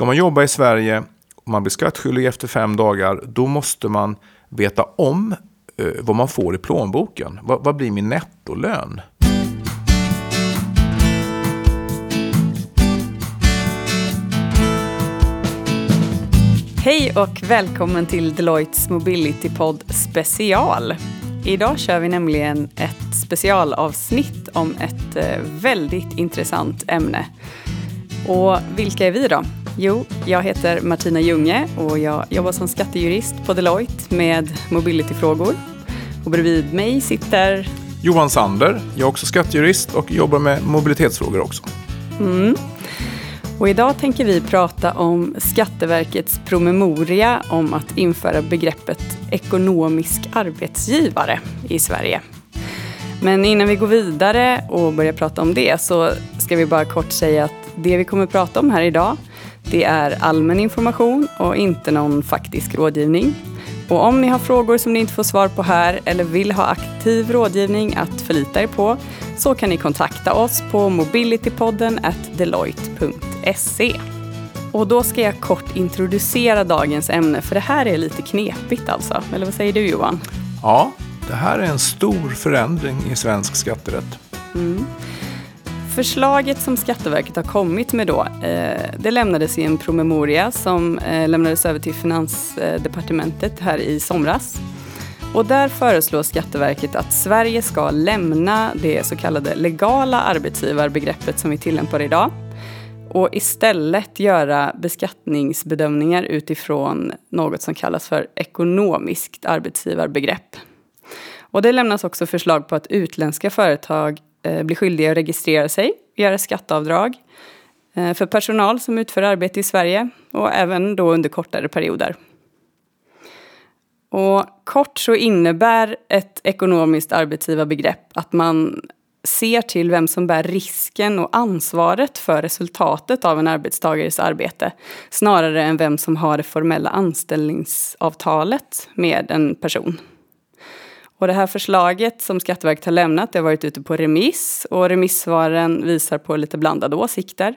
Ska man jobba i Sverige och man blir skattskyldig efter fem dagar, då måste man veta om eh, vad man får i plånboken. Vad, vad blir min nettolön? Hej och välkommen till Deloittes Mobility-podd special. Idag kör vi nämligen ett specialavsnitt om ett eh, väldigt intressant ämne. Och vilka är vi då? Jo, jag heter Martina Junge och jag jobbar som skattejurist på Deloitte med mobilityfrågor. Och bredvid mig sitter Johan Sander, jag är också skattejurist och jobbar med mobilitetsfrågor också. Mm. Och idag tänker vi prata om Skatteverkets promemoria om att införa begreppet ekonomisk arbetsgivare i Sverige. Men innan vi går vidare och börjar prata om det så ska vi bara kort säga att det vi kommer prata om här idag det är allmän information och inte någon faktisk rådgivning. Och om ni har frågor som ni inte får svar på här eller vill ha aktiv rådgivning att förlita er på så kan ni kontakta oss på mobilitypodden deloitte.se. Och då ska jag kort introducera dagens ämne för det här är lite knepigt alltså. Eller vad säger du Johan? Ja, det här är en stor förändring i svensk skatterätt. Mm. Förslaget som Skatteverket har kommit med då, eh, det lämnades i en promemoria som eh, lämnades över till Finansdepartementet här i somras. Och där föreslår Skatteverket att Sverige ska lämna det så kallade legala arbetsgivarbegreppet som vi tillämpar idag och istället göra beskattningsbedömningar utifrån något som kallas för ekonomiskt arbetsgivarbegrepp. Och det lämnas också förslag på att utländska företag Eh, blir skyldiga att registrera sig, göra skatteavdrag eh, för personal som utför arbete i Sverige och även då under kortare perioder. Och kort så innebär ett ekonomiskt arbetsgivarbegrepp att man ser till vem som bär risken och ansvaret för resultatet av en arbetstagares arbete snarare än vem som har det formella anställningsavtalet med en person. Och det här förslaget som Skatteverket har lämnat det har varit ute på remiss och remissvaren visar på lite blandade åsikter.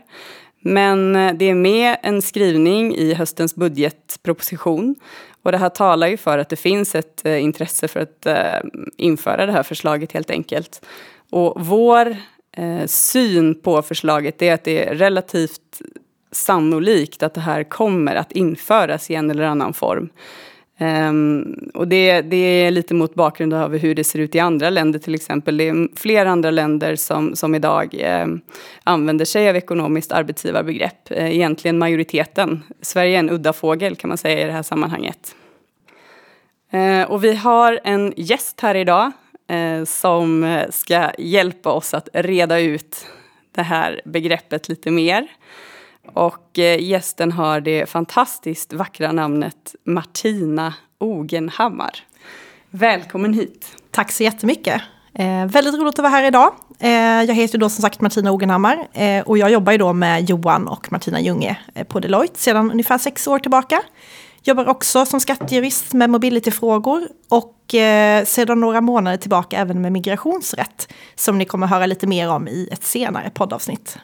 Men eh, det är med en skrivning i höstens budgetproposition och det här talar ju för att det finns ett eh, intresse för att eh, införa det här förslaget helt enkelt. Och vår syn på förslaget är att det är relativt sannolikt att det här kommer att införas i en eller annan form. Um, och det, det, är lite mot bakgrund av hur det ser ut i andra länder till exempel. Det är flera andra länder som, som idag um, använder sig av ekonomiskt arbetsgivarbegrepp. Uh, egentligen majoriteten. Sverige är en udda fågel kan man säga i det här sammanhanget. Uh, och vi har en gäst här idag uh, som eh, ska hjälpa oss att reda ut det här begreppet lite mer. Och eh, gästen har det fantastiskt vackra namnet Martina Ogenhammar. Välkommen hit. Tack så jättemycket. Eh, väldigt roligt att vara här idag. Eh, jag heter då som sagt Martina Ogenhammar eh, och jag jobbar ju då med Johan och Martina Junge eh, på Deloitte sedan ungefär sex år tillbaka. Jobbar också som skattejurist med mobilityfrågor och eh, sedan några månader tillbaka även med migrationsrätt som ni kommer höra lite mer om i ett senare poddavsnitt.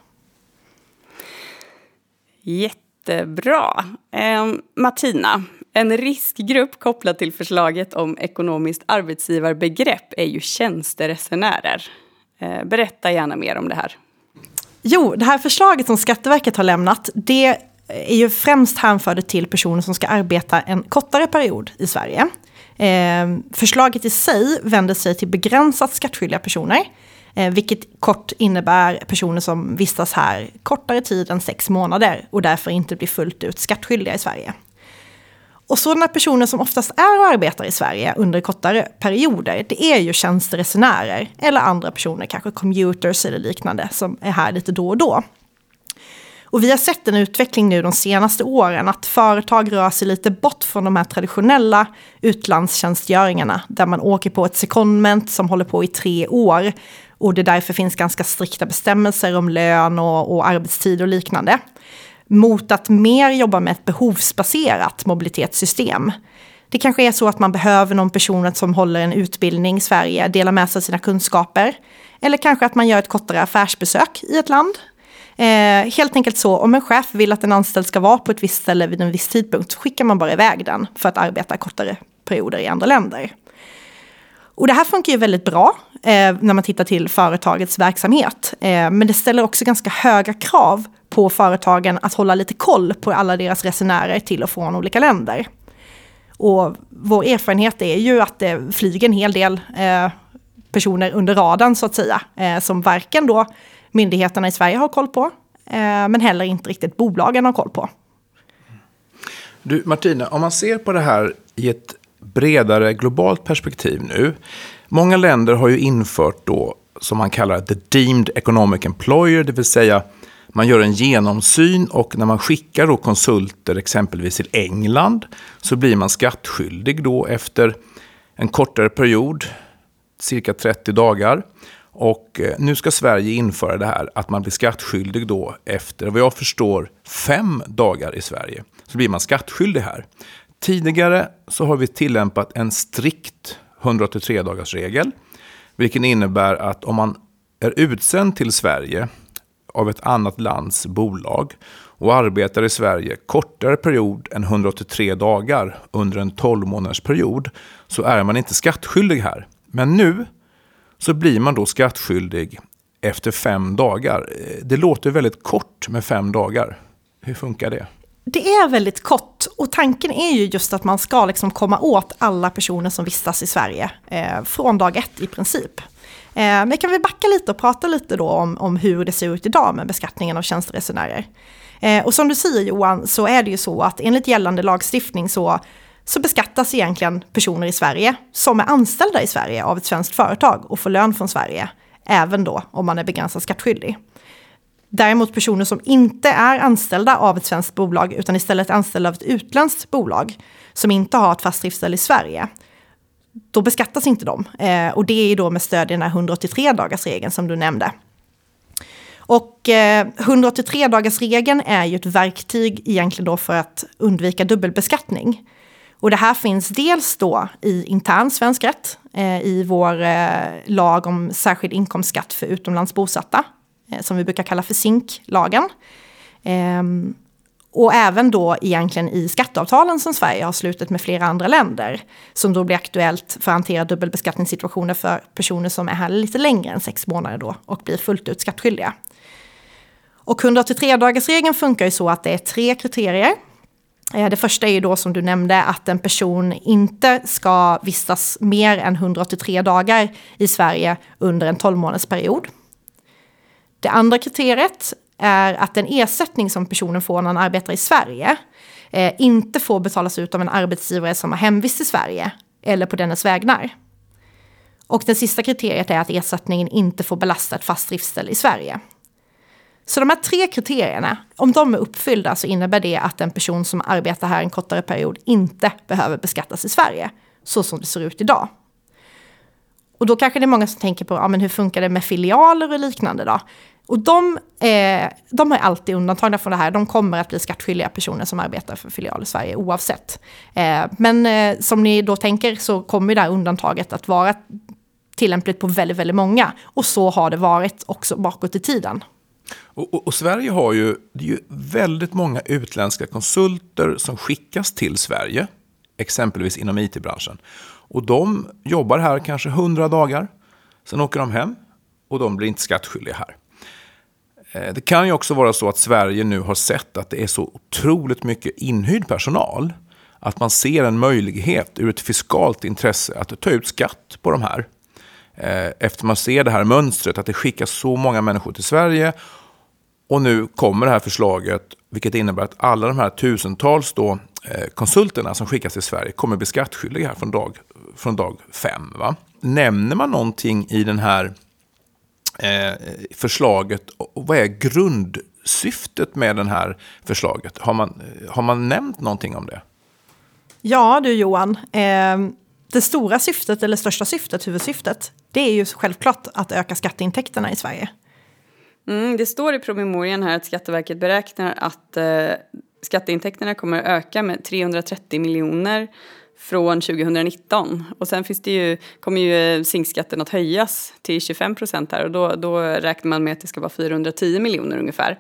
Jättebra. Eh, Martina, en riskgrupp kopplad till förslaget om ekonomiskt arbetsgivarbegrepp är ju tjänsteresenärer. Eh, berätta gärna mer om det här. Jo, det här förslaget som Skatteverket har lämnat, det är ju främst hänförde till personer som ska arbeta en kortare period i Sverige. Eh, förslaget i sig vänder sig till begränsat skattskyldiga personer Eh, Eh, vilket kort innebär personer som vistas här kortare tid än sex månader och därför inte blir fullt ut skattskyldiga i Sverige. Och sådana personer som oftast är och arbetar i Sverige under kortare perioder, det är ju tjänsteresenärer eller andra personer, kanske commuters eller liknande, som är här lite då och då. Och vi har sett en utveckling nu de senaste åren att företag rör sig lite bort från de här traditionella utlandstjänstgöringarna där man åker på ett secondment som håller på i tre år och det därför finns ganska strikta bestämmelser om lön och, och arbetstid och liknande. Mot att mer jobba med ett behovsbaserat mobilitetssystem. Det kanske är så att man behöver någon person som håller en utbildning i Sverige, delar med sig av sina kunskaper. Eller kanske att man gör ett kortare affärsbesök i ett land. Eh, helt enkelt så, om en chef vill att en anställd ska vara på ett visst ställe vid en viss tidpunkt så skickar man bara iväg den för att arbeta kortare perioder i andra länder. Och det här funkar ju väldigt bra eh, när man tittar till företagets verksamhet. Eh, men det ställer också ganska höga krav på företagen att hålla lite koll på alla deras resenärer till och från olika länder. Och vår erfarenhet är ju att det flyger en hel del eh, personer under radarn så att säga, eh, som varken då myndigheterna i Sverige har koll på, eh, men heller inte riktigt bolagen har koll på. Du Martina, om man ser på det här i ett bredare globalt perspektiv nu. Många länder har ju infört då som man kallar the deemed economic employer, det vill säga man gör en genomsyn och när man skickar då konsulter exempelvis till England så blir man skattskyldig då efter en kortare period, cirka 30 dagar. Och eh, nu ska Sverige införa det här att man blir skattskyldig då efter, vad jag förstår, fem dagar i Sverige. Så blir man skattskyldig här. Tidigare så har vi tillämpat en strikt 183 dagars regel. Vilken innebär att om man är utsänd till Sverige av ett annat lands bolag och arbetar i Sverige kortare period än 183 dagar under en 12 månaders period så är man inte skattskyldig här. Men nu så blir man då skattskyldig efter fem dagar. Det låter väldigt kort med fem dagar. Hur funkar det? Det är väldigt kort och tanken är ju just att man ska liksom komma åt alla personer som vistas i Sverige eh, från dag ett i princip. Eh, men kan vi backa lite och prata lite då om, om hur det ser ut idag med beskattningen av tjänsteresenärer. Eh, och som du säger Johan så är det ju så att enligt gällande lagstiftning så, så beskattas egentligen personer i Sverige som är anställda i Sverige av ett svenskt företag och får lön från Sverige, även då om man är begränsad skattskyldig. Däremot personer som inte är anställda av ett svenskt bolag utan istället anställda av ett utländskt bolag som inte har ett fast driftställe i Sverige, då beskattas inte de. Eh, och det är då med stöd i den här 183 dagars regeln som du nämnde. Och eh, 183-dagarsregeln är ju ett verktyg egentligen då för att undvika dubbelbeskattning. Och det här finns dels då i intern svensk rätt, eh, i vår eh, lag om särskild inkomstskatt för utomlands bosatta, Eh, som vi brukar kalla för SINK-lagen. Ehm, och även då egentligen i skatteavtalen som Sverige har slutit med flera andra länder. Som då blir aktuellt för att hantera dubbelbeskattningssituationer för personer som är här lite längre än sex månader då och blir fullt ut skattskyldiga. Och 183-dagarsregeln funkar ju så att det är tre kriterier. Eh, det första är ju då som du nämnde att en person inte ska vistas mer än 183 dagar i Sverige under en 12 månadersperiod. Det andra kriteriet är att den ersättning som personen får när han arbetar i Sverige eh, inte får betalas ut av en arbetsgivare som har hemvist i Sverige eller på dennes vägnar. Och det sista kriteriet är att ersättningen inte får belasta ett fast driftställe i Sverige. Så de här tre kriterierna, om de är uppfyllda så innebär det att en person som arbetar här en kortare period inte behöver beskattas i Sverige, så som det ser ut idag. Och då kanske det är många som tänker på, ja men hur funkar det med filialer och liknande då? Och de, eh, de är alltid undantagna från det här. De kommer att bli skattskyldiga personer som arbetar för filial i Sverige oavsett. Eh, men eh, som ni då tänker så kommer det här undantaget att vara tillämpligt på väldigt, väldigt många. Och så har det varit också bakåt i tiden. Och, och, och, Sverige har ju, det är ju väldigt många utländska konsulter som skickas till Sverige, exempelvis inom it-branschen. Och de jobbar här kanske 100 dagar, sen åker de hem och de blir inte skattskyldiga här. Eh, det kan ju också vara så att Sverige nu har sett att det är så otroligt mycket inhyrd personal. Att man ser en möjlighet ur ett fiskalt intresse att ta ut skatt på de här. Eh, efter man ser det här mönstret att det skickas så många människor till Sverige. Och nu kommer det här förslaget, vilket innebär att alla de här tusentals då, eh, konsulterna som skickas till Sverige kommer bli skattskyldiga här från dag, från dag fem. Va? Nämner man någonting i den här eh, förslaget och vad är grundsyftet med det här förslaget? Har man, har man nämnt någonting om det? Ja du Johan, eh, det stora syftet eller största syftet, huvudsyftet, det är ju självklart att öka skatteintäkterna i Sverige. Mm, det står i promemorian här att Skatteverket beräknar att eh, skatteintäkterna kommer att öka med 330 miljoner från 2019. Och sen finns det ju, kommer ju eh, zinkskatten att höjas till 25 procent här och då, då räknar man med att det ska vara 410 miljoner ungefär.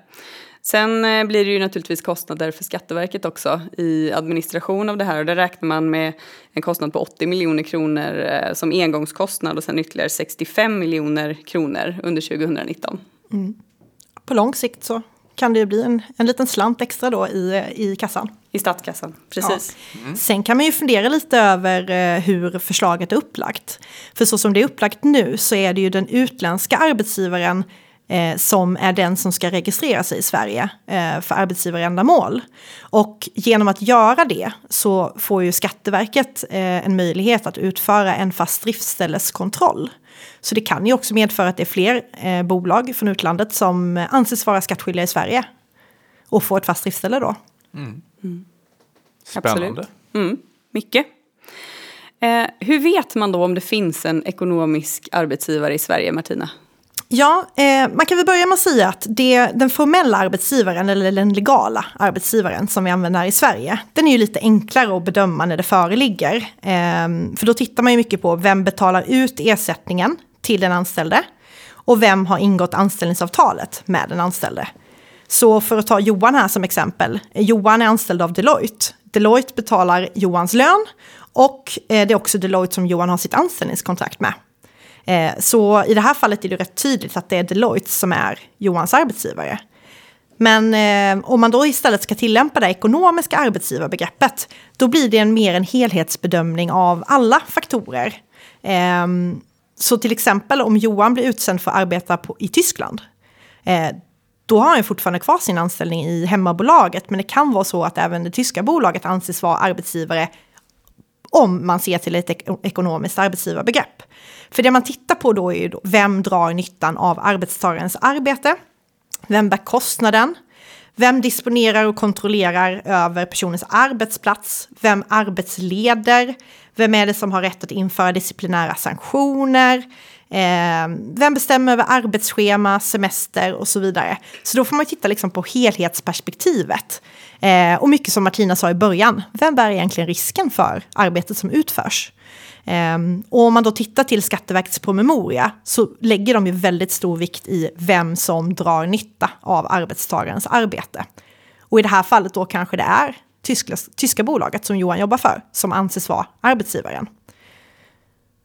Sen eh, blir det ju naturligtvis kostnader för Skatteverket också i administration av det här och där räknar man med en kostnad på 80 miljoner kronor eh, som engångskostnad och sen ytterligare 65 miljoner kronor under 2019. Mm. På lång sikt så kan det ju bli en, en liten slant extra då i, i kassan. I statskassan, precis. Ja. Mm. Sen kan man ju fundera lite över eh, hur förslaget är upplagt. För så som det är upplagt nu så är det ju den utländska arbetsgivaren eh, som är den som ska registrera sig i Sverige eh, för arbetsgivarändamål. Och genom att göra det så får ju Skatteverket eh, en möjlighet att utföra en fast driftställeskontroll. Så det kan ju också medföra att det är fler eh, bolag från utlandet som anses vara skattskyldiga i Sverige och får ett fast driftställe då. Mm. Mm. Spännande. Mm, mycket. Eh, hur vet man då om det finns en ekonomisk arbetsgivare i Sverige, Martina? Ja, eh, man kan väl börja med att säga att det, den formella arbetsgivaren, eller den legala arbetsgivaren som vi använder här i Sverige, den är ju lite enklare att bedöma när det föreligger. Eh, för då tittar man ju mycket på vem betalar ut ersättningen till den anställde och vem har ingått anställningsavtalet med den anställde. Så för att ta Johan här som exempel, Johan är anställd av Deloitte. Deloitte betalar Johans lön och eh, det är också Deloitte som Johan har sitt anställningskontrakt med. Eh, så i det här fallet är det rätt tydligt att det är Deloitte som är Johans arbetsgivare. Men eh, om man då istället ska tillämpa det ekonomiska arbetsgivarbegreppet, då blir det en mer en helhetsbedömning av alla faktorer. Eh, så till exempel om Johan blir utsänd för att arbeta på, i Tyskland, eh, då har han fortfarande kvar sin anställning i hemmabolaget, men det kan vara så att även det tyska bolaget anses vara arbetsgivare om man ser till ett ekonomiskt arbetsgivarbegrepp. För det man tittar på då är ju då, vem drar nyttan av arbetstagarens arbete? Vem bär kostnaden? Vem disponerar och kontrollerar över personens arbetsplats? Vem arbetsleder? Vem är det som har rätt att införa disciplinära sanktioner? Eh, vem bestämmer över arbetsschema, semester och så vidare? Så då får man titta liksom på helhetsperspektivet. Eh, och mycket som Martina sa i början, vem bär egentligen risken för arbetet som utförs? Ehm, och om man då tittar till Skatteverkets promemoria så lägger de ju väldigt stor vikt i vem som drar nytta av arbetstagarens arbete. Och i det här fallet då kanske det är tyska, tyska bolaget som Johan jobbar för som anses vara arbetsgivaren.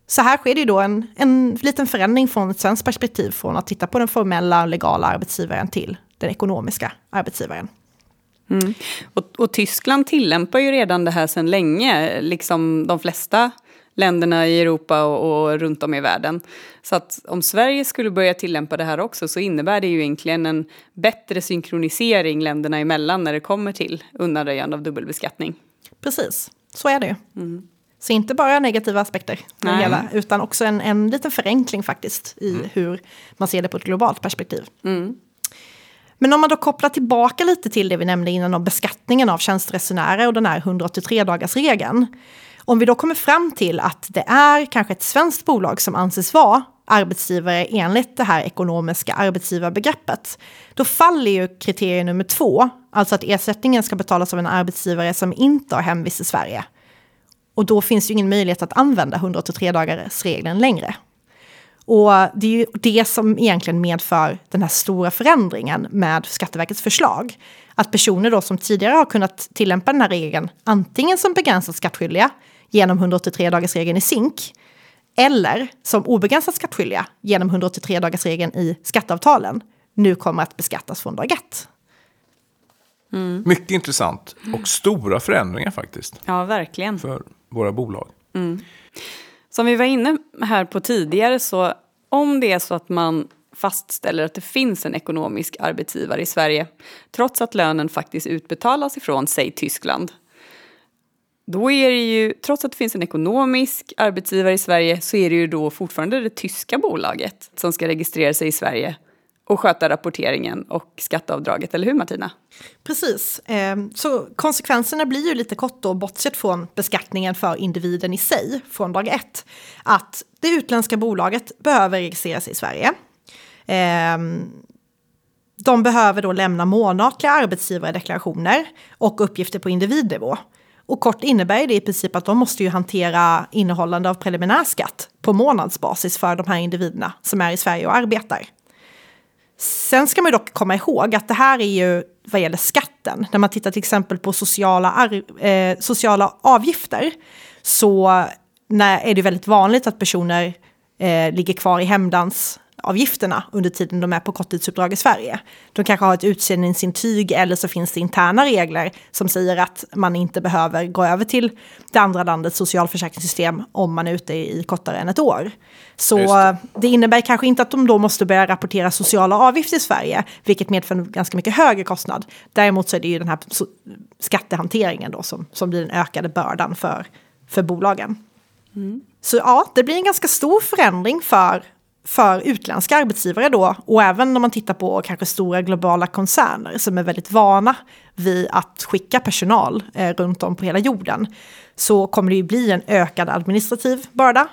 Så här sker det ju då en, en liten förändring från ett svenskt perspektiv från att titta på den formella legala arbetsgivaren till den ekonomiska arbetsgivaren. Mm. Och, och, Tyskland tillämpar ju redan det här sedan länge, liksom de flesta länderna i Europa och, och, runt om i världen. Så att om Sverige skulle börja tillämpa det här också så innebär det ju egentligen en bättre synkronisering länderna emellan när det kommer till undanröjande av dubbelbeskattning. Precis, så är det ju. Mm. Så inte bara negativa aspekter med hela, utan också en, en liten förenkling faktiskt i mm. hur man ser det på ett globalt perspektiv. Mm. Men om man då kopplar tillbaka lite till det vi nämnde innan om beskattningen av tjänsteresenärer och den här 183-dagarsregeln om vi då kommer fram till att det är kanske ett svenskt bolag som anses vara arbetsgivare enligt det här ekonomiska arbetsgivarbegreppet, då faller ju kriterie nummer två, alltså att ersättningen ska betalas av en arbetsgivare som inte har hemvist i Sverige. Och då finns ju ingen möjlighet att använda 183-dagarsregeln längre. Och det är ju det som egentligen medför den här stora förändringen med Skatteverkets förslag. Att personer då som tidigare har kunnat tillämpa den här regeln antingen som begränsat skattskyldiga genom 183-dagarsregeln i SINK eller som obegränsat skattskyldiga genom 183-dagarsregeln i skatteavtalen nu kommer att beskattas från dag ett. Mm. Mycket intressant och stora förändringar faktiskt. Ja, verkligen. För våra bolag. Mm. Som vi var inne här på tidigare så om det är så att man fastställer att det finns en ekonomisk arbetsgivare i Sverige trots att lönen faktiskt utbetalas ifrån, säg Tyskland då är det ju, trots att det finns en ekonomisk arbetsgivare i Sverige, så är det ju då fortfarande det tyska bolaget som ska registrera sig i Sverige och sköta rapporteringen och skatteavdraget, eller hur Martina? Precis, ehm, så konsekvenserna blir ju lite kort då, bortsett från beskattningen för individen i sig från dag ett, att det utländska bolaget behöver registrera sig i Sverige. Ehm, de behöver då lämna månatliga arbetsgivardeklarationer och uppgifter på individnivå. Och kort innebär det i princip att de måste ju hantera innehållande av preliminärskatt på månadsbasis för de här individerna som är i Sverige och arbetar. Sen ska man dock komma ihåg att det här är ju vad gäller skatten. När man tittar till exempel på sociala, eh, sociala avgifter så när, är det väldigt vanligt att personer eh, ligger kvar i hemdans avgifterna under tiden de är på korttidsuppdrag i Sverige. De kanske har ett utsändningsintyg eller så finns det interna regler som säger att man inte behöver gå över till det andra landets socialförsäkringssystem om man är ute i kortare än ett år. Så det. det. innebär kanske inte att de då måste börja rapportera sociala avgifter i Sverige, vilket medför en ganska mycket högre kostnad. Däremot så är det ju den här skattehanteringen då som, som blir den ökade bördan för, för bolagen. Mm. Så ja, det blir en ganska stor förändring för för utländska arbetsgivare då, och även om man tittar på kanske stora globala koncerner som är väldigt vana vid att skicka personal eh, runt om på hela jorden, så kommer det ju bli en ökad administrativ börda.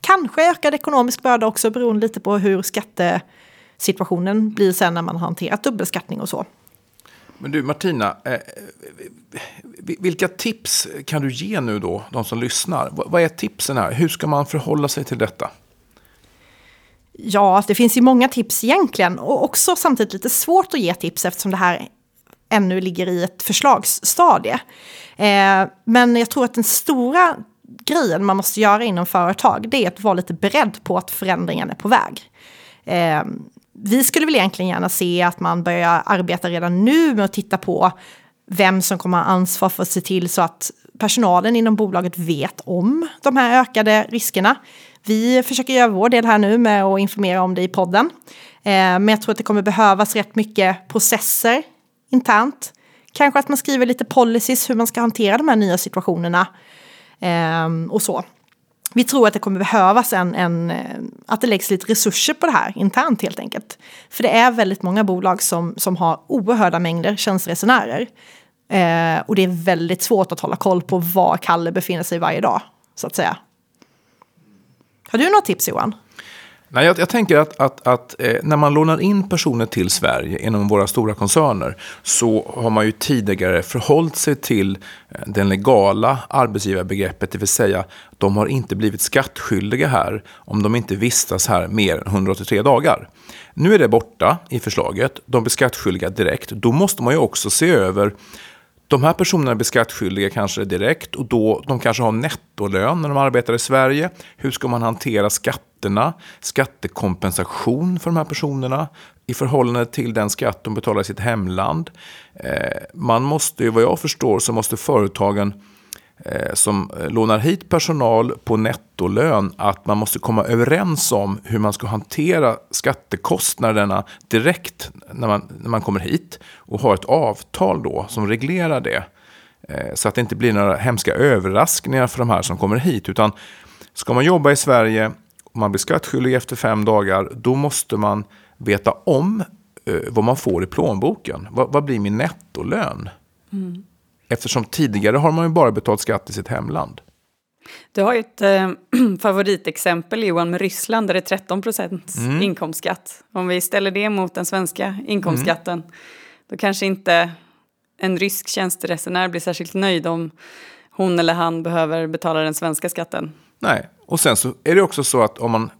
Kanske ökad ekonomisk börda också beroende lite på hur skattesituationen blir sen när man har hanterat dubbelskattning och så. Men du Martina, eh, eh vilka tips kan du ge nu då, de som lyssnar? Vad är tipsen här? Hur ska man förhålla sig till detta? Ja, alltså, det finns ju många tips egentligen och också samtidigt lite svårt att ge tips eftersom det här ännu ligger i ett förslagsstadie. Eh, men jag tror att den stora grejen man måste göra inom företag det är att vara lite beredd på att förändringen är på väg. Eh, vi skulle väl egentligen gärna se att man börjar arbeta redan nu med att titta på vem som kommer ha ansvar för att se till så att personalen inom bolaget vet om de här ökade riskerna. Vi försöker göra vår del här nu med att informera om det i podden. Eh, men jag tror att det kommer behövas rätt mycket processer internt. Kanske att man skriver lite policies hur man ska hantera de här nya situationerna ehm, och så. Vi tror att det kommer behövas en, en, eh, att det läggs lite resurser på det här internt helt enkelt. För det är väldigt många bolag som, som har oerhörda mängder tjänsteresenärer. Eh, och det är väldigt svårt att hålla koll på var Kalle befinner sig varje dag, så att säga. Har du några tips Johan? Nej, jag, jag tänker att, att, att eh, när man lånar in personer till Sverige inom våra stora koncerner så har man ju tidigare förhållit sig till eh, den legala arbetsgivarbegreppet, det vill säga de har inte blivit skattskyldiga här om de inte vistas här mer än 183 dagar. Nu är det borta i förslaget, de blir skattskyldiga direkt. Då måste man ju också se över de här personerna blir skattskyldiga kanske direkt och då, de kanske har nettolön när de arbetar i Sverige. Hur ska man hantera skatterna, skattekompensation för de här personerna i förhållande till den skatt de betalar i sitt hemland? Eh, man måste, ju, vad jag förstår, så måste företagen Eh, som eh, lånar hit personal på nettolön att man måste komma överens om hur man ska hantera skattekostnaderna direkt när man, när man kommer hit och ha ett avtal då som reglerar det. Eh, så att det inte blir några hemska överraskningar för de här som kommer hit. Utan ska man jobba i Sverige och man blir skattskyldig efter fem dagar, då måste man veta om vad man får i plånboken. Vad, vad blir min nettolön? Mm. Eftersom tidigare har man ju bara betalt skatt i sitt hemland. Du har ju ett eh, favoritexempel Johan med Ryssland där det är 13 procents mm. inkomstskatt. Om vi ställer det mot den svenska inkomstskatten mm. då kanske inte en rysk tjänsteresenär blir särskilt nöjd om hon eller han behöver betala den svenska skatten. Nej, och sen så är det också så att om man,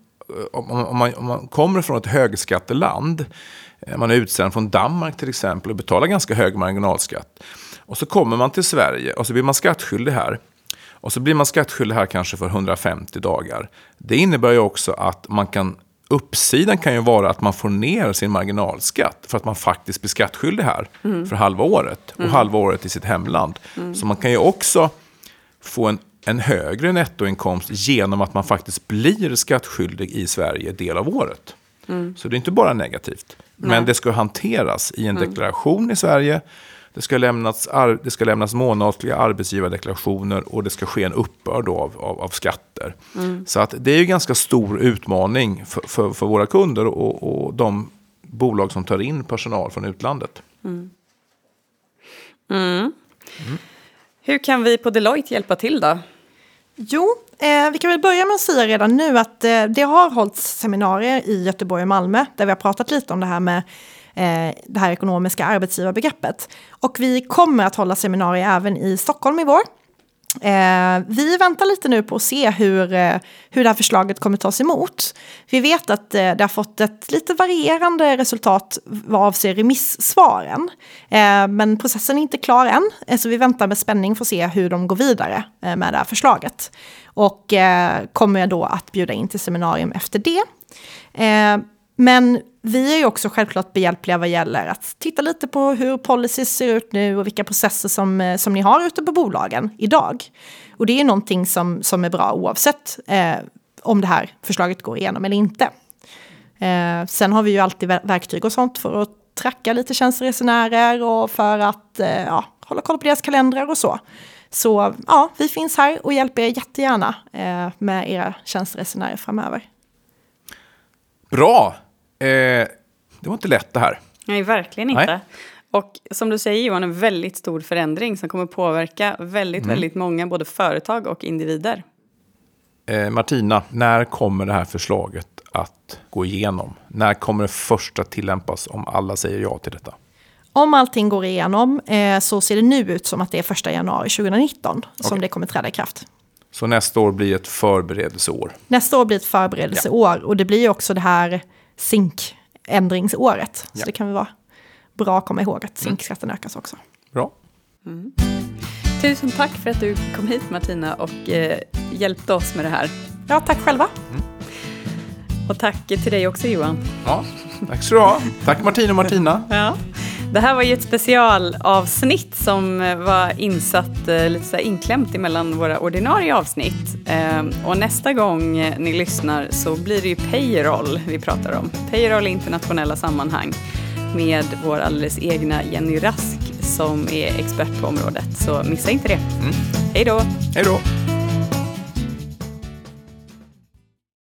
om, om man, om man kommer från ett högskatteland, eh, man är utsänd från Danmark till exempel och betalar ganska hög marginalskatt och så kommer man till Sverige och så blir man skattskyldig här. Och så blir man skattskyldig här kanske för 150 dagar. Det innebär ju också att man kan Uppsidan kan ju vara att man får ner sin marginalskatt för att man faktiskt blir skattskyldig här mm. för halva året och mm. halva året i sitt hemland. Mm. Så man kan ju också få en, en högre nettoinkomst genom att man faktiskt blir skattskyldig i Sverige del av året. Mm. Så det är inte bara negativt. Nej. Men det ska hanteras i en mm. deklaration i Sverige det ska lämnas, det ska lämnas månatliga arbetsgivardeklarationer och det ska ske en uppbörd av, av, av skatter. Mm. Så att det är ju ganska stor utmaning för, för, för våra kunder och, och, de bolag som tar in personal från utlandet. Mm. Mm. Hur kan vi på Deloitte hjälpa till då? Jo, eh, vi kan väl börja med att säga redan nu att eh, det har hållits seminarier i Göteborg och Malmö där vi har pratat lite om det här med eh, det här ekonomiska arbetsgivarbegreppet. Och vi kommer att hålla seminarier även i Stockholm i vår. Eh, vi väntar lite nu på att se hur, eh, hur det här förslaget kommer tas emot. Vi vet att eh, det har fått ett lite varierande resultat vad avser remissvaren. Eh, men processen är inte klar än, eh, så vi väntar med spänning för att se hur de går vidare eh, med det här förslaget. Och eh, kommer då att bjuda in till seminarium efter det. Eh, men vi är ju också självklart behjälpliga vad gäller att titta lite på hur policies ser ut nu och vilka processer som, eh, som ni har ute på bolagen idag. Och det är någonting som, som är bra oavsett eh, om det här förslaget går igenom eller inte. Eh, sen har vi ju alltid verktyg och sånt för att tracka lite tjänsteresenärer och för att eh, ja, hålla koll på deras kalendrar och så. Så ja, vi finns här och hjälper er jättegärna eh, med era tjänsteresenärer framöver. Bra! Eh, det var inte lätt det här. Nej, verkligen inte. Nej. Och som du säger Johan, en väldigt stor förändring som kommer påverka väldigt, mm. väldigt många, både företag och individer. Eh, Martina, när kommer det här förslaget att gå igenom? När kommer det först att tillämpas om alla säger ja till detta? Om allting går igenom eh, så ser det nu ut som att det är första januari 2019 okay. som det kommer träda i kraft. Så nästa år blir ett förberedelseår? Nästa år blir ett förberedelseår ja. och det blir också det här SINK-ändringsåret. Så det kan vara bra att komma ihåg att SINK-skatten ökas också. Bra. Mm. Tusen tack för att du kom hit Martina och eh, hjälpte oss med det här. Ja, tack själva. Mm. Och tack till dig också Johan. Ja, tack så du ha. Tack Martina och Martina. ja. Det här var ju ett specialavsnitt som var insatt eh, lite så inklämt emellan våra ordinarie avsnitt. Eh, och nästa gång ni lyssnar så blir det ju payroll vi pratar om. Payroll i internationella sammanhang med vår alldeles egna Jenny Rask som är expert på området. Så missa inte det. Mm. Hej då! Hej då!